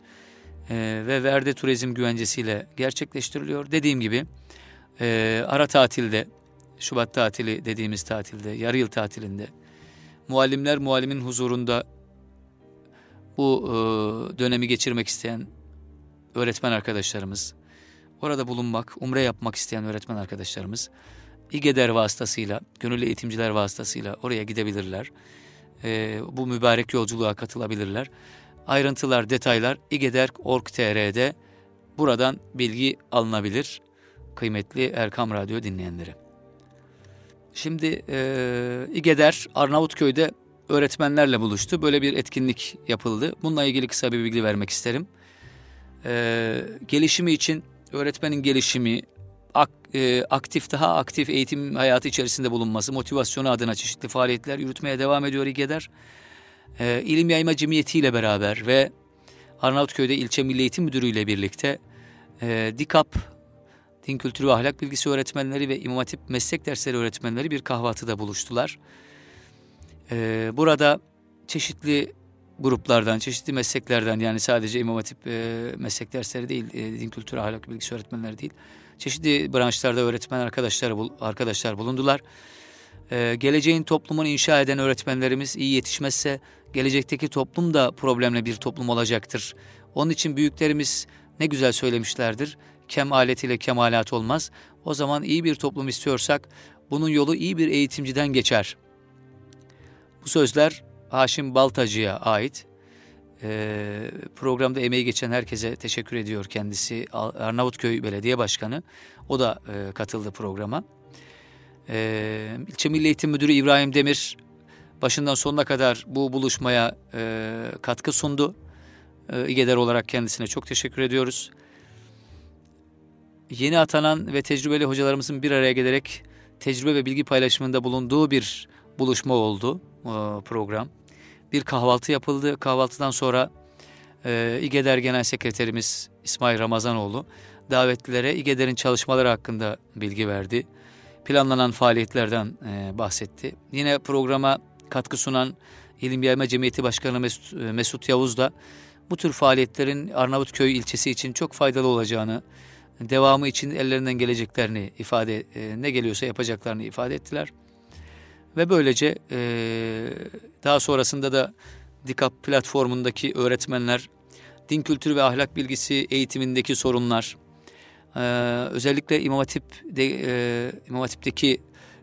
e, ve Verde Turizm güvencesiyle gerçekleştiriliyor. Dediğim gibi e, ara tatilde, Şubat tatili dediğimiz tatilde, yarı yıl tatilinde muallimler muallimin huzurunda bu e, dönemi geçirmek isteyen öğretmen arkadaşlarımız, orada bulunmak, umre yapmak isteyen öğretmen arkadaşlarımız İGEDER vasıtasıyla, gönüllü eğitimciler vasıtasıyla oraya gidebilirler. E, bu mübarek yolculuğa katılabilirler. Ayrıntılar, detaylar igeder.org.tr'de buradan bilgi alınabilir kıymetli Erkam Radyo dinleyenleri. Şimdi e, İGEDER Arnavutköy'de öğretmenlerle buluştu. Böyle bir etkinlik yapıldı. Bununla ilgili kısa bir bilgi vermek isterim. E, gelişimi için öğretmenin gelişimi, ak, e, aktif daha aktif eğitim hayatı içerisinde bulunması, motivasyonu adına çeşitli faaliyetler yürütmeye devam ediyor İGEDER. E, İlim Yayma Cemiyeti ile beraber ve Arnavutköy'de ilçe Milli Eğitim Müdürü ile birlikte e, DİKAP, Din Kültürü ve Ahlak Bilgisi öğretmenleri ve İmam Hatip Meslek Dersleri öğretmenleri bir kahvaltıda buluştular. E, burada çeşitli gruplardan, çeşitli mesleklerden yani sadece İmam Hatip e, meslek dersleri değil, e, din kültürü, ahlak bilgisi öğretmenleri değil. Çeşitli branşlarda öğretmen arkadaşlar arkadaşlar bulundular. E, geleceğin toplumunu inşa eden öğretmenlerimiz iyi yetişmezse gelecekteki toplum da problemli bir toplum olacaktır. Onun için büyüklerimiz ne güzel söylemişlerdir. Kem aletiyle kemalat olmaz. O zaman iyi bir toplum istiyorsak bunun yolu iyi bir eğitimciden geçer. Bu sözler Haşim Baltacı'ya ait. Ee, programda emeği geçen herkese teşekkür ediyor kendisi. Arnavutköy Belediye Başkanı. O da e, katıldı programa. Ee, İlçe Milli Eğitim Müdürü İbrahim Demir başından sonuna kadar bu buluşmaya e, katkı sundu. E, İGEDER olarak kendisine çok teşekkür ediyoruz. Yeni atanan ve tecrübeli hocalarımızın bir araya gelerek tecrübe ve bilgi paylaşımında bulunduğu bir buluşma oldu e, program. Bir kahvaltı yapıldı. Kahvaltıdan sonra e, İGEDER Genel Sekreterimiz İsmail Ramazanoğlu davetlilere İGEDER'in çalışmaları hakkında bilgi verdi. Planlanan faaliyetlerden e, bahsetti. Yine programa katkı sunan İlim Yayma Cemiyeti Başkanı Mesut, e, Mesut Yavuz da bu tür faaliyetlerin Arnavutköy ilçesi için çok faydalı olacağını, devamı için ellerinden geleceklerini ifade, e, ne geliyorsa yapacaklarını ifade ettiler. Ve böylece e, daha sonrasında da DİKAP platformundaki öğretmenler, din kültürü ve ahlak bilgisi eğitimindeki sorunlar, özellikle İmam, Hatip de, İmam Hatip'teki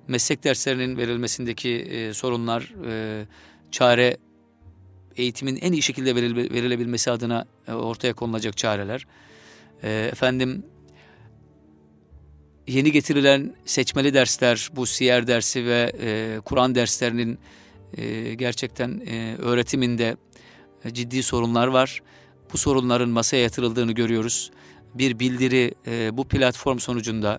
meslek derslerinin verilmesindeki sorunlar, çare eğitimin en iyi şekilde verilebilmesi adına ortaya konulacak çareler. efendim yeni getirilen seçmeli dersler, bu siyer dersi ve e, Kur'an derslerinin e, gerçekten e, öğretiminde ciddi sorunlar var. Bu sorunların masaya yatırıldığını görüyoruz. Bir bildiri e, bu platform sonucunda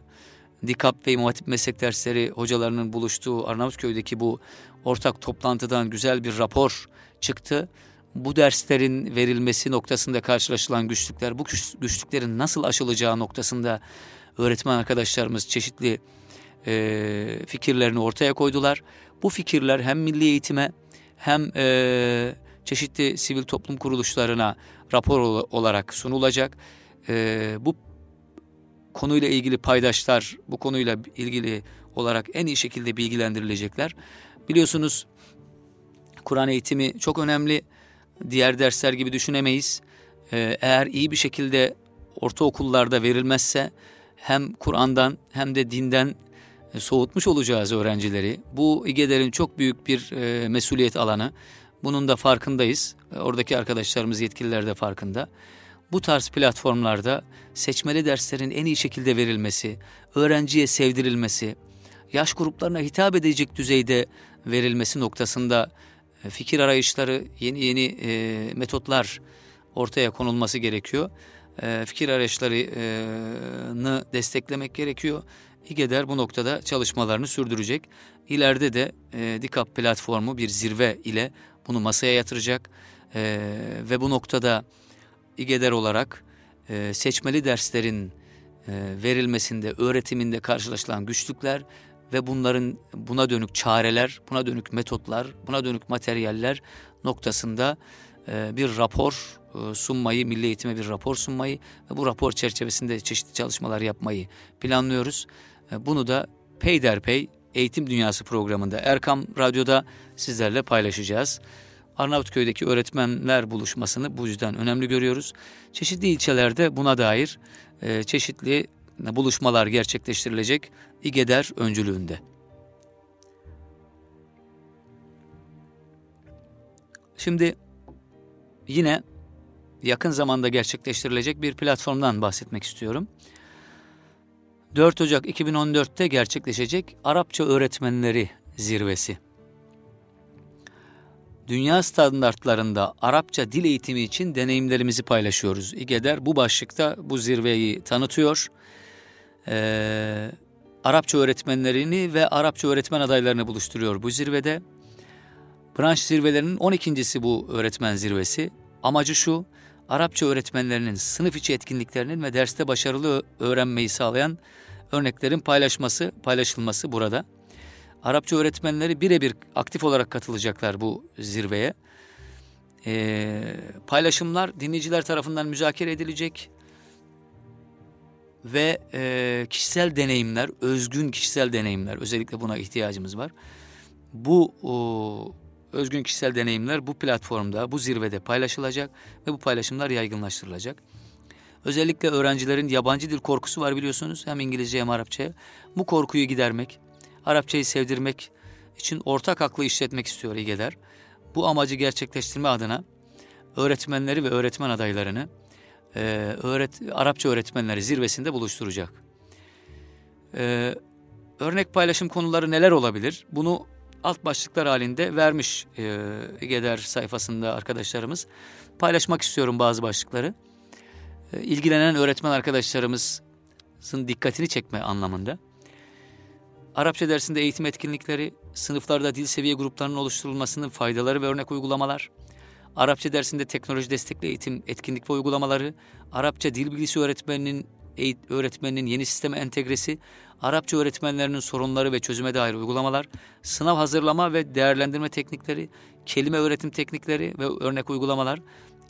DİKAP ve İmam Hatip Meslek Dersleri hocalarının buluştuğu Arnavutköy'deki bu ortak toplantıdan güzel bir rapor çıktı. Bu derslerin verilmesi noktasında karşılaşılan güçlükler, bu güçlüklerin nasıl aşılacağı noktasında öğretmen arkadaşlarımız çeşitli e, fikirlerini ortaya koydular. Bu fikirler hem milli eğitime hem e, çeşitli sivil toplum kuruluşlarına rapor olarak sunulacak. E, bu konuyla ilgili paydaşlar bu konuyla ilgili olarak en iyi şekilde bilgilendirilecekler. Biliyorsunuz Kur'an eğitimi çok önemli. Diğer dersler gibi düşünemeyiz. Ee, eğer iyi bir şekilde ortaokullarda verilmezse hem Kur'an'dan hem de dinden e, soğutmuş olacağız öğrencileri. Bu İGEDER'in çok büyük bir e, mesuliyet alanı. Bunun da farkındayız. E, oradaki arkadaşlarımız yetkililer de farkında. Bu tarz platformlarda seçmeli derslerin en iyi şekilde verilmesi, öğrenciye sevdirilmesi, yaş gruplarına hitap edecek düzeyde verilmesi noktasında fikir arayışları, yeni yeni metotlar ortaya konulması gerekiyor. E, fikir arayışlarını desteklemek gerekiyor. İGEDER bu noktada çalışmalarını sürdürecek. İleride de e, DİKAP platformu bir zirve ile bunu masaya yatıracak e, ve bu noktada İGEDER olarak e, seçmeli derslerin e, verilmesinde, öğretiminde karşılaşılan güçlükler ve bunların buna dönük çareler, buna dönük metotlar, buna dönük materyaller noktasında e, bir rapor e, sunmayı, milli eğitime bir rapor sunmayı ve bu rapor çerçevesinde çeşitli çalışmalar yapmayı planlıyoruz. E, bunu da peyderpey Eğitim Dünyası programında Erkam Radyo'da sizlerle paylaşacağız. Arnavutköy'deki öğretmenler buluşmasını bu yüzden önemli görüyoruz. Çeşitli ilçelerde buna dair e, çeşitli buluşmalar gerçekleştirilecek İGEDER öncülüğünde. Şimdi yine yakın zamanda gerçekleştirilecek bir platformdan bahsetmek istiyorum. 4 Ocak 2014'te gerçekleşecek Arapça Öğretmenleri Zirvesi. Dünya standartlarında Arapça dil eğitimi için deneyimlerimizi paylaşıyoruz. İGEDER bu başlıkta bu zirveyi tanıtıyor. Ee, Arapça öğretmenlerini ve Arapça öğretmen adaylarını buluşturuyor bu zirvede. Branş zirvelerinin 12.si bu öğretmen zirvesi. Amacı şu, Arapça öğretmenlerinin sınıf içi etkinliklerinin ve derste başarılı öğrenmeyi sağlayan örneklerin paylaşması, paylaşılması burada. Arapça öğretmenleri birebir aktif olarak katılacaklar bu zirveye. E, paylaşımlar dinleyiciler tarafından müzakere edilecek ve e, kişisel deneyimler, özgün kişisel deneyimler, özellikle buna ihtiyacımız var. Bu özgün kişisel deneyimler bu platformda, bu zirvede paylaşılacak ve bu paylaşımlar yaygınlaştırılacak. Özellikle öğrencilerin yabancı dil korkusu var biliyorsunuz hem İngilizce hem Arapça. Bu korkuyu gidermek, Arapçayı sevdirmek için ortak aklı işletmek istiyor İGEDER. Bu amacı gerçekleştirme adına öğretmenleri ve öğretmen adaylarını e, öğret Arapça öğretmenleri zirvesinde buluşturacak. E, örnek paylaşım konuları neler olabilir? Bunu alt başlıklar halinde vermiş e, İGEDER sayfasında arkadaşlarımız. Paylaşmak istiyorum bazı başlıkları. E, ilgilenen öğretmen arkadaşlarımızın dikkatini çekme anlamında. Arapça dersinde eğitim etkinlikleri, sınıflarda dil seviye gruplarının oluşturulmasının faydaları ve örnek uygulamalar, Arapça dersinde teknoloji destekli eğitim etkinlik ve uygulamaları, Arapça dil bilgisi öğretmeninin öğretmeninin yeni sisteme entegresi, Arapça öğretmenlerinin sorunları ve çözüme dair uygulamalar, sınav hazırlama ve değerlendirme teknikleri, kelime öğretim teknikleri ve örnek uygulamalar,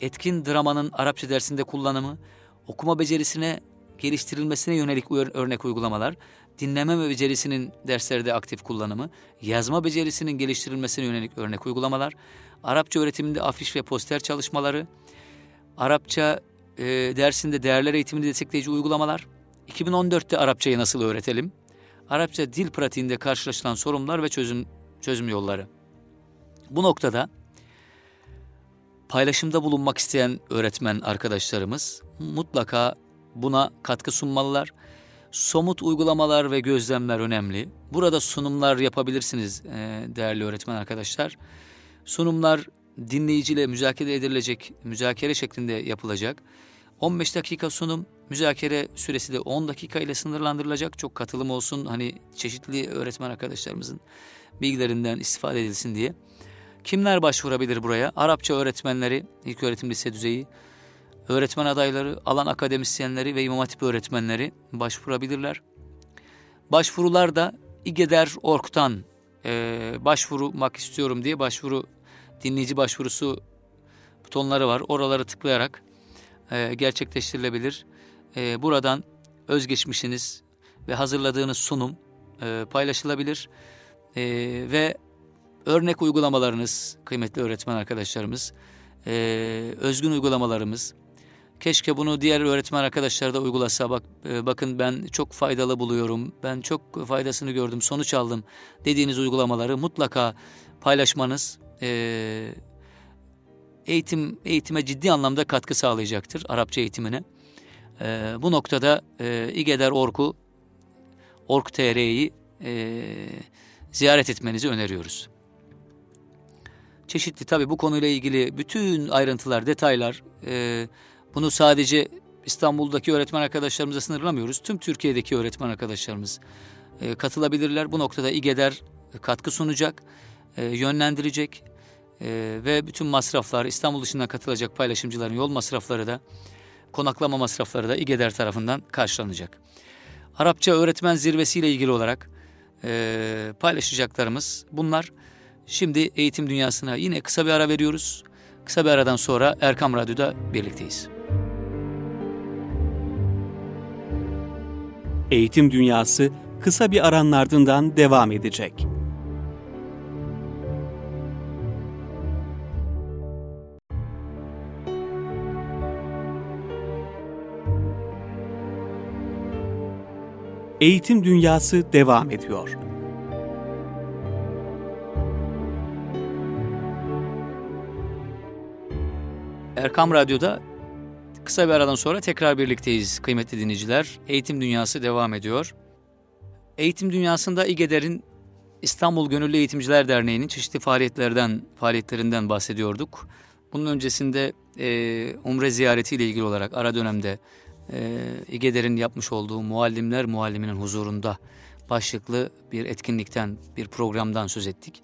etkin dramanın Arapça dersinde kullanımı, okuma becerisine geliştirilmesine yönelik örnek uygulamalar, dinleme becerisinin derslerde aktif kullanımı, yazma becerisinin geliştirilmesine yönelik örnek uygulamalar, Arapça öğretiminde afiş ve poster çalışmaları, Arapça e, dersinde değerler eğitimini destekleyici uygulamalar, 2014'te Arapçayı nasıl öğretelim, Arapça dil pratiğinde karşılaşılan sorunlar ve çözüm çözüm yolları. Bu noktada paylaşımda bulunmak isteyen öğretmen arkadaşlarımız mutlaka buna katkı sunmalılar. Somut uygulamalar ve gözlemler önemli. Burada sunumlar yapabilirsiniz değerli öğretmen arkadaşlar. Sunumlar dinleyiciyle müzakere edilecek, müzakere şeklinde yapılacak. 15 dakika sunum, müzakere süresi de 10 dakika ile sınırlandırılacak. Çok katılım olsun, hani çeşitli öğretmen arkadaşlarımızın bilgilerinden istifade edilsin diye. Kimler başvurabilir buraya? Arapça öğretmenleri, ilk öğretim lise düzeyi, öğretmen adayları, alan akademisyenleri ve imam hatip öğretmenleri başvurabilirler. Başvurular da İGEDER.org'dan e, başvurmak istiyorum diye başvuru dinleyici başvurusu butonları var. Oraları tıklayarak e, gerçekleştirilebilir. E, buradan özgeçmişiniz ve hazırladığınız sunum e, paylaşılabilir. E, ve örnek uygulamalarınız kıymetli öğretmen arkadaşlarımız, e, özgün uygulamalarımız, keşke bunu diğer öğretmen arkadaşlar da uygulasa. Bak, e, bakın ben çok faydalı buluyorum, ben çok faydasını gördüm, sonuç aldım dediğiniz uygulamaları mutlaka paylaşmanız e, eğitim eğitime ciddi anlamda katkı sağlayacaktır Arapça eğitimine. E, bu noktada e, İGEDER Orku Org.tr'yi e, ziyaret etmenizi öneriyoruz. Çeşitli tabi bu konuyla ilgili bütün ayrıntılar, detaylar e, bunu sadece İstanbul'daki öğretmen arkadaşlarımıza sınırlamıyoruz. Tüm Türkiye'deki öğretmen arkadaşlarımız e, katılabilirler. Bu noktada İGEDER katkı sunacak, e, yönlendirecek e, ve bütün masraflar İstanbul dışından katılacak paylaşımcıların yol masrafları da konaklama masrafları da İGEDER tarafından karşılanacak. Arapça öğretmen zirvesi ile ilgili olarak e, paylaşacaklarımız bunlar. Şimdi eğitim dünyasına yine kısa bir ara veriyoruz. Kısa bir aradan sonra Erkam Radyo'da birlikteyiz. Eğitim Dünyası kısa bir aranın ardından devam edecek. Eğitim Dünyası devam ediyor. Erkam Radyo'da kısa bir aradan sonra tekrar birlikteyiz kıymetli dinleyiciler. Eğitim Dünyası devam ediyor. Eğitim Dünyası'nda İGEDER'in İstanbul Gönüllü Eğitimciler Derneği'nin çeşitli faaliyetlerden faaliyetlerinden bahsediyorduk. Bunun öncesinde e, Umre ziyareti ile ilgili olarak ara dönemde e, İGEDER'in yapmış olduğu Muallimler Mualliminin Huzurunda başlıklı bir etkinlikten, bir programdan söz ettik.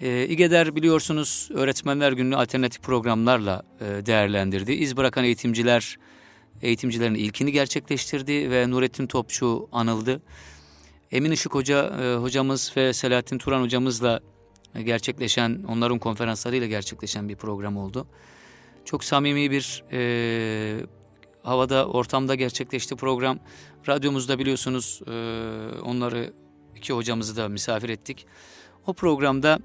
E, İGEDER biliyorsunuz öğretmenler gününü alternatif programlarla e, değerlendirdi. İz bırakan eğitimciler, eğitimcilerin ilkini gerçekleştirdi ve Nurettin Topçu anıldı. Emin Işık Hoca e, hocamız ve Selahattin Turan hocamızla gerçekleşen, onların konferanslarıyla gerçekleşen bir program oldu. Çok samimi bir e, havada, ortamda gerçekleşti program. Radyomuzda biliyorsunuz e, onları, iki hocamızı da misafir ettik. O programda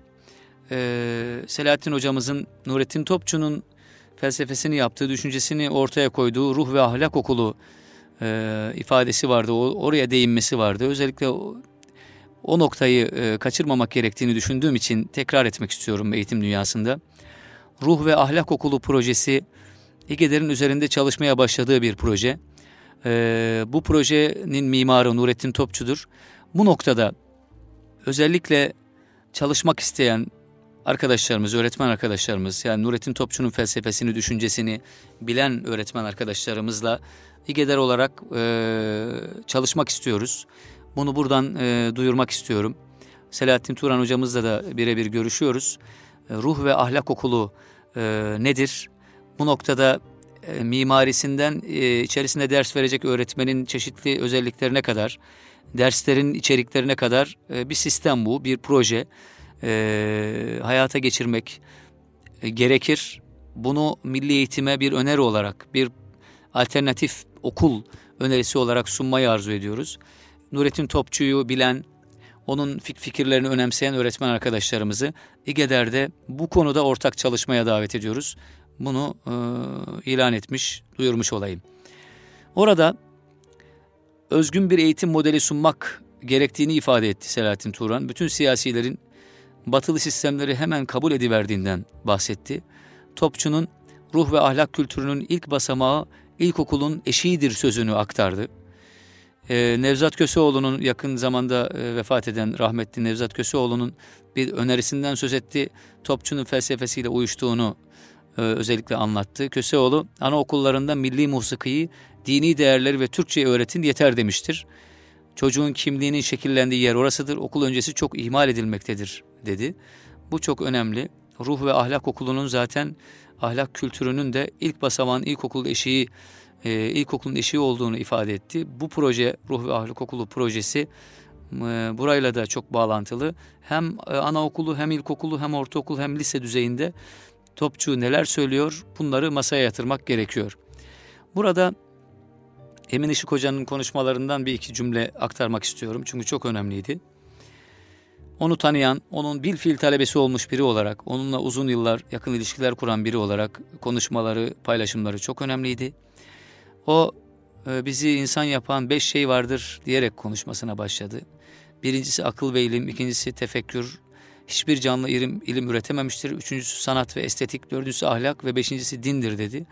e, Selahattin hocamızın Nurettin Topçu'nun felsefesini yaptığı, düşüncesini ortaya koyduğu ruh ve ahlak okulu e, ifadesi vardı. O, oraya değinmesi vardı. Özellikle o, o noktayı e, kaçırmamak gerektiğini düşündüğüm için tekrar etmek istiyorum eğitim dünyasında. Ruh ve Ahlak Okulu projesi İGEDER'in üzerinde çalışmaya başladığı bir proje. E, bu projenin mimarı Nurettin Topçu'dur. Bu noktada özellikle çalışmak isteyen arkadaşlarımız, öğretmen arkadaşlarımız yani Nurettin Topçu'nun felsefesini, düşüncesini bilen öğretmen arkadaşlarımızla İGEDER olarak e, çalışmak istiyoruz. Bunu buradan e, duyurmak istiyorum. Selahattin Turan hocamızla da birebir görüşüyoruz. E, ruh ve ahlak okulu e, nedir? Bu noktada e, mimarisinden e, içerisinde ders verecek öğretmenin çeşitli özelliklerine kadar, derslerin içeriklerine kadar e, bir sistem bu, bir proje. E, hayata geçirmek e, gerekir. Bunu milli eğitime bir öneri olarak, bir alternatif okul önerisi olarak sunmayı arzu ediyoruz. Nurettin Topçu'yu bilen, onun fikirlerini önemseyen öğretmen arkadaşlarımızı İGEDER'de bu konuda ortak çalışmaya davet ediyoruz. Bunu e, ilan etmiş, duyurmuş olayım. Orada özgün bir eğitim modeli sunmak gerektiğini ifade etti Selahattin Turan. Bütün siyasilerin batılı sistemleri hemen kabul ediverdiğinden bahsetti. Topçu'nun ruh ve ahlak kültürünün ilk basamağı ilkokulun eşiğidir sözünü aktardı. Ee, Nevzat Köseoğlu'nun yakın zamanda e, vefat eden rahmetli Nevzat Köseoğlu'nun bir önerisinden söz etti. Topçu'nun felsefesiyle uyuştuğunu özellikle anlattı. Köseoğlu anaokullarında milli musikiyi, dini değerleri ve Türkçe öğretin yeter demiştir. Çocuğun kimliğinin şekillendiği yer orasıdır. Okul öncesi çok ihmal edilmektedir dedi. Bu çok önemli. Ruh ve ahlak okulunun zaten ahlak kültürünün de ilk basamağın ilkokul eşiği e, ilkokulun eşiği olduğunu ifade etti. Bu proje Ruh ve Ahlak Okulu projesi e, burayla da çok bağlantılı. Hem e, anaokulu hem ilkokulu hem ortaokul hem lise düzeyinde topçu neler söylüyor bunları masaya yatırmak gerekiyor. Burada Emin Işık Hoca'nın konuşmalarından bir iki cümle aktarmak istiyorum çünkü çok önemliydi. Onu tanıyan, onun bil fiil talebesi olmuş biri olarak, onunla uzun yıllar yakın ilişkiler kuran biri olarak konuşmaları, paylaşımları çok önemliydi. O e, bizi insan yapan beş şey vardır diyerek konuşmasına başladı. Birincisi akıl ve ilim, ikincisi tefekkür, hiçbir canlı ilim, ilim üretememiştir. Üçüncüsü sanat ve estetik, dördüncüsü ahlak ve beşincisi dindir dedi.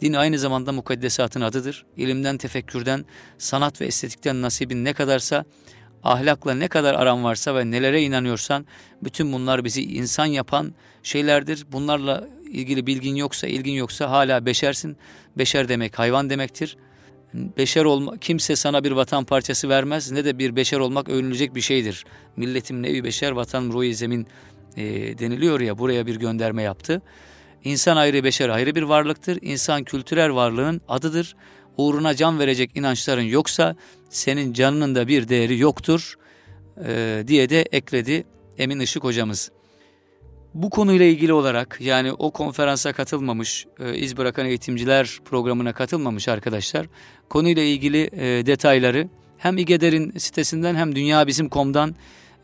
Din aynı zamanda mukaddesatın adıdır. İlimden, tefekkürden, sanat ve estetikten nasibin ne kadarsa ahlakla ne kadar aran varsa ve nelere inanıyorsan bütün bunlar bizi insan yapan şeylerdir. Bunlarla ilgili bilgin yoksa, ilgin yoksa hala beşersin. Beşer demek hayvan demektir. Beşer olma, kimse sana bir vatan parçası vermez ne de bir beşer olmak övünülecek bir şeydir. Milletim nevi beşer, vatan ruhi zemin e, deniliyor ya buraya bir gönderme yaptı. İnsan ayrı, beşer ayrı bir varlıktır. İnsan kültürel varlığın adıdır uğruna can verecek inançların yoksa senin canının da bir değeri yoktur e, diye de ekledi Emin Işık hocamız. Bu konuyla ilgili olarak yani o konferansa katılmamış, e, iz bırakan eğitimciler programına katılmamış arkadaşlar konuyla ilgili e, detayları hem İGEDER'in sitesinden hem dünyabizim.com'dan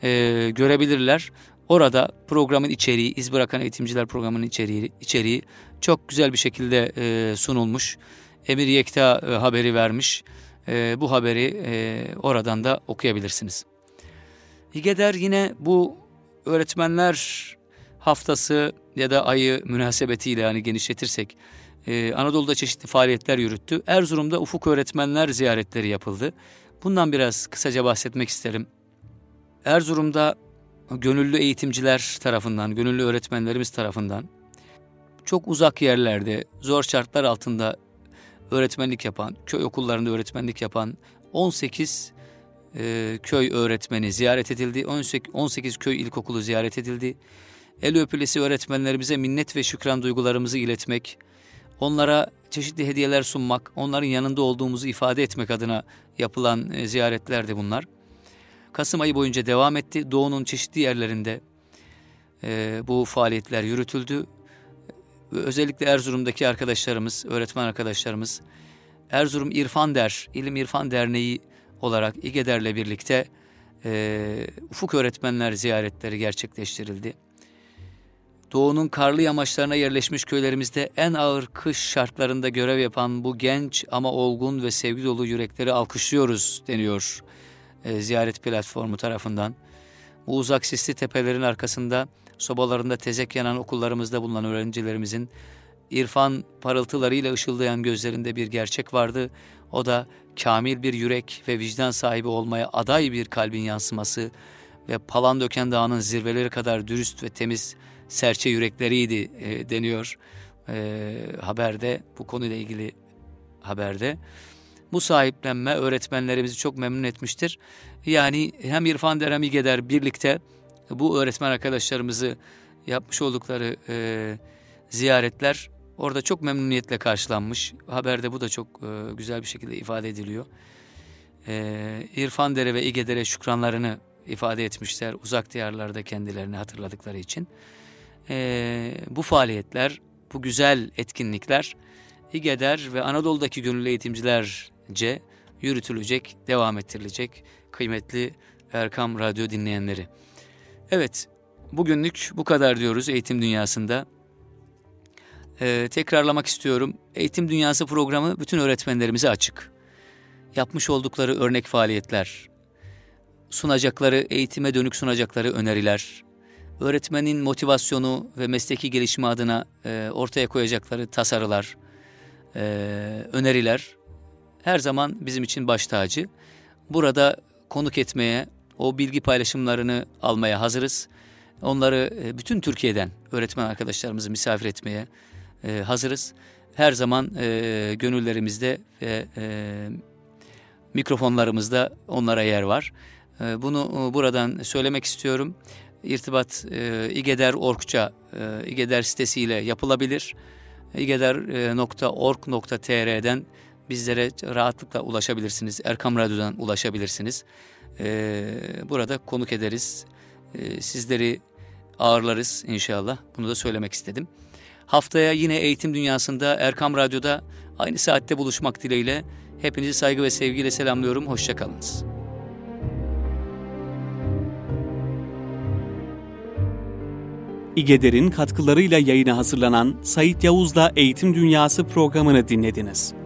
e, görebilirler. Orada programın içeriği, iz bırakan eğitimciler programının içeriği, içeriği çok güzel bir şekilde e, sunulmuş. Emir Yekta e, haberi vermiş. E, bu haberi e, oradan da okuyabilirsiniz. İgeder yine bu öğretmenler haftası ya da ayı münasebetiyle yani genişletirsek e, Anadolu'da çeşitli faaliyetler yürüttü. Erzurum'da ufuk öğretmenler ziyaretleri yapıldı. Bundan biraz kısaca bahsetmek isterim. Erzurum'da gönüllü eğitimciler tarafından, gönüllü öğretmenlerimiz tarafından çok uzak yerlerde, zor şartlar altında öğretmenlik yapan, köy okullarında öğretmenlik yapan 18 e, köy öğretmeni ziyaret edildi. 18, 18 köy ilkokulu ziyaret edildi. El öpülesi öğretmenlerimize minnet ve şükran duygularımızı iletmek, onlara çeşitli hediyeler sunmak, onların yanında olduğumuzu ifade etmek adına yapılan e, ziyaretlerdi bunlar. Kasım ayı boyunca devam etti. Doğu'nun çeşitli yerlerinde e, bu faaliyetler yürütüldü. Ve özellikle Erzurum'daki arkadaşlarımız, öğretmen arkadaşlarımız, Erzurum İrfan Der, İlim İrfan Derneği olarak İGEDER'le birlikte e, ufuk öğretmenler ziyaretleri gerçekleştirildi. Doğu'nun karlı yamaçlarına yerleşmiş köylerimizde en ağır kış şartlarında görev yapan bu genç ama olgun ve sevgi dolu yürekleri alkışlıyoruz deniyor e, ziyaret platformu tarafından. Bu uzak sisli tepelerin arkasında sobalarında tezek yanan okullarımızda bulunan öğrencilerimizin irfan parıltılarıyla ışıldayan gözlerinde bir gerçek vardı. O da kamil bir yürek ve vicdan sahibi olmaya aday bir kalbin yansıması ve Palandöken Dağı'nın zirveleri kadar dürüst ve temiz serçe yürekleriydi e, deniyor e, haberde bu konuyla ilgili haberde. Bu sahiplenme öğretmenlerimizi çok memnun etmiştir. Yani hem İrfan Der hem İgeder birlikte bu öğretmen arkadaşlarımızı yapmış oldukları e, ziyaretler orada çok memnuniyetle karşılanmış. Haberde bu da çok e, güzel bir şekilde ifade ediliyor. E, İrfan Dere ve İgeder'e şükranlarını ifade etmişler uzak diyarlarda kendilerini hatırladıkları için. E, bu faaliyetler, bu güzel etkinlikler İGEDER ve Anadolu'daki gönüllü eğitimcilerce yürütülecek, devam ettirilecek kıymetli Erkam Radyo dinleyenleri. Evet, bugünlük bu kadar diyoruz eğitim dünyasında. Ee, tekrarlamak istiyorum. Eğitim Dünyası programı bütün öğretmenlerimize açık. Yapmış oldukları örnek faaliyetler, sunacakları, eğitime dönük sunacakları öneriler, öğretmenin motivasyonu ve mesleki gelişimi adına e, ortaya koyacakları tasarılar, e, öneriler her zaman bizim için baş tacı. Burada konuk etmeye, o bilgi paylaşımlarını almaya hazırız. Onları e, bütün Türkiye'den öğretmen arkadaşlarımızı misafir etmeye e, hazırız. Her zaman e, gönüllerimizde ve e, mikrofonlarımızda onlara yer var. E, bunu e, buradan söylemek istiyorum. İrtibat e, İgeder Orkça, e, İgeder sitesiyle yapılabilir. igeder.org.tr'den bizlere rahatlıkla ulaşabilirsiniz. Erkam Radyo'dan ulaşabilirsiniz. Ee, burada konuk ederiz. Ee, sizleri ağırlarız inşallah. Bunu da söylemek istedim. Haftaya yine eğitim dünyasında Erkam Radyo'da aynı saatte buluşmak dileğiyle hepinizi saygı ve sevgiyle selamlıyorum. Hoşçakalınız. İgeder'in katkılarıyla yayına hazırlanan Sait Yavuz'la Eğitim Dünyası programını dinlediniz.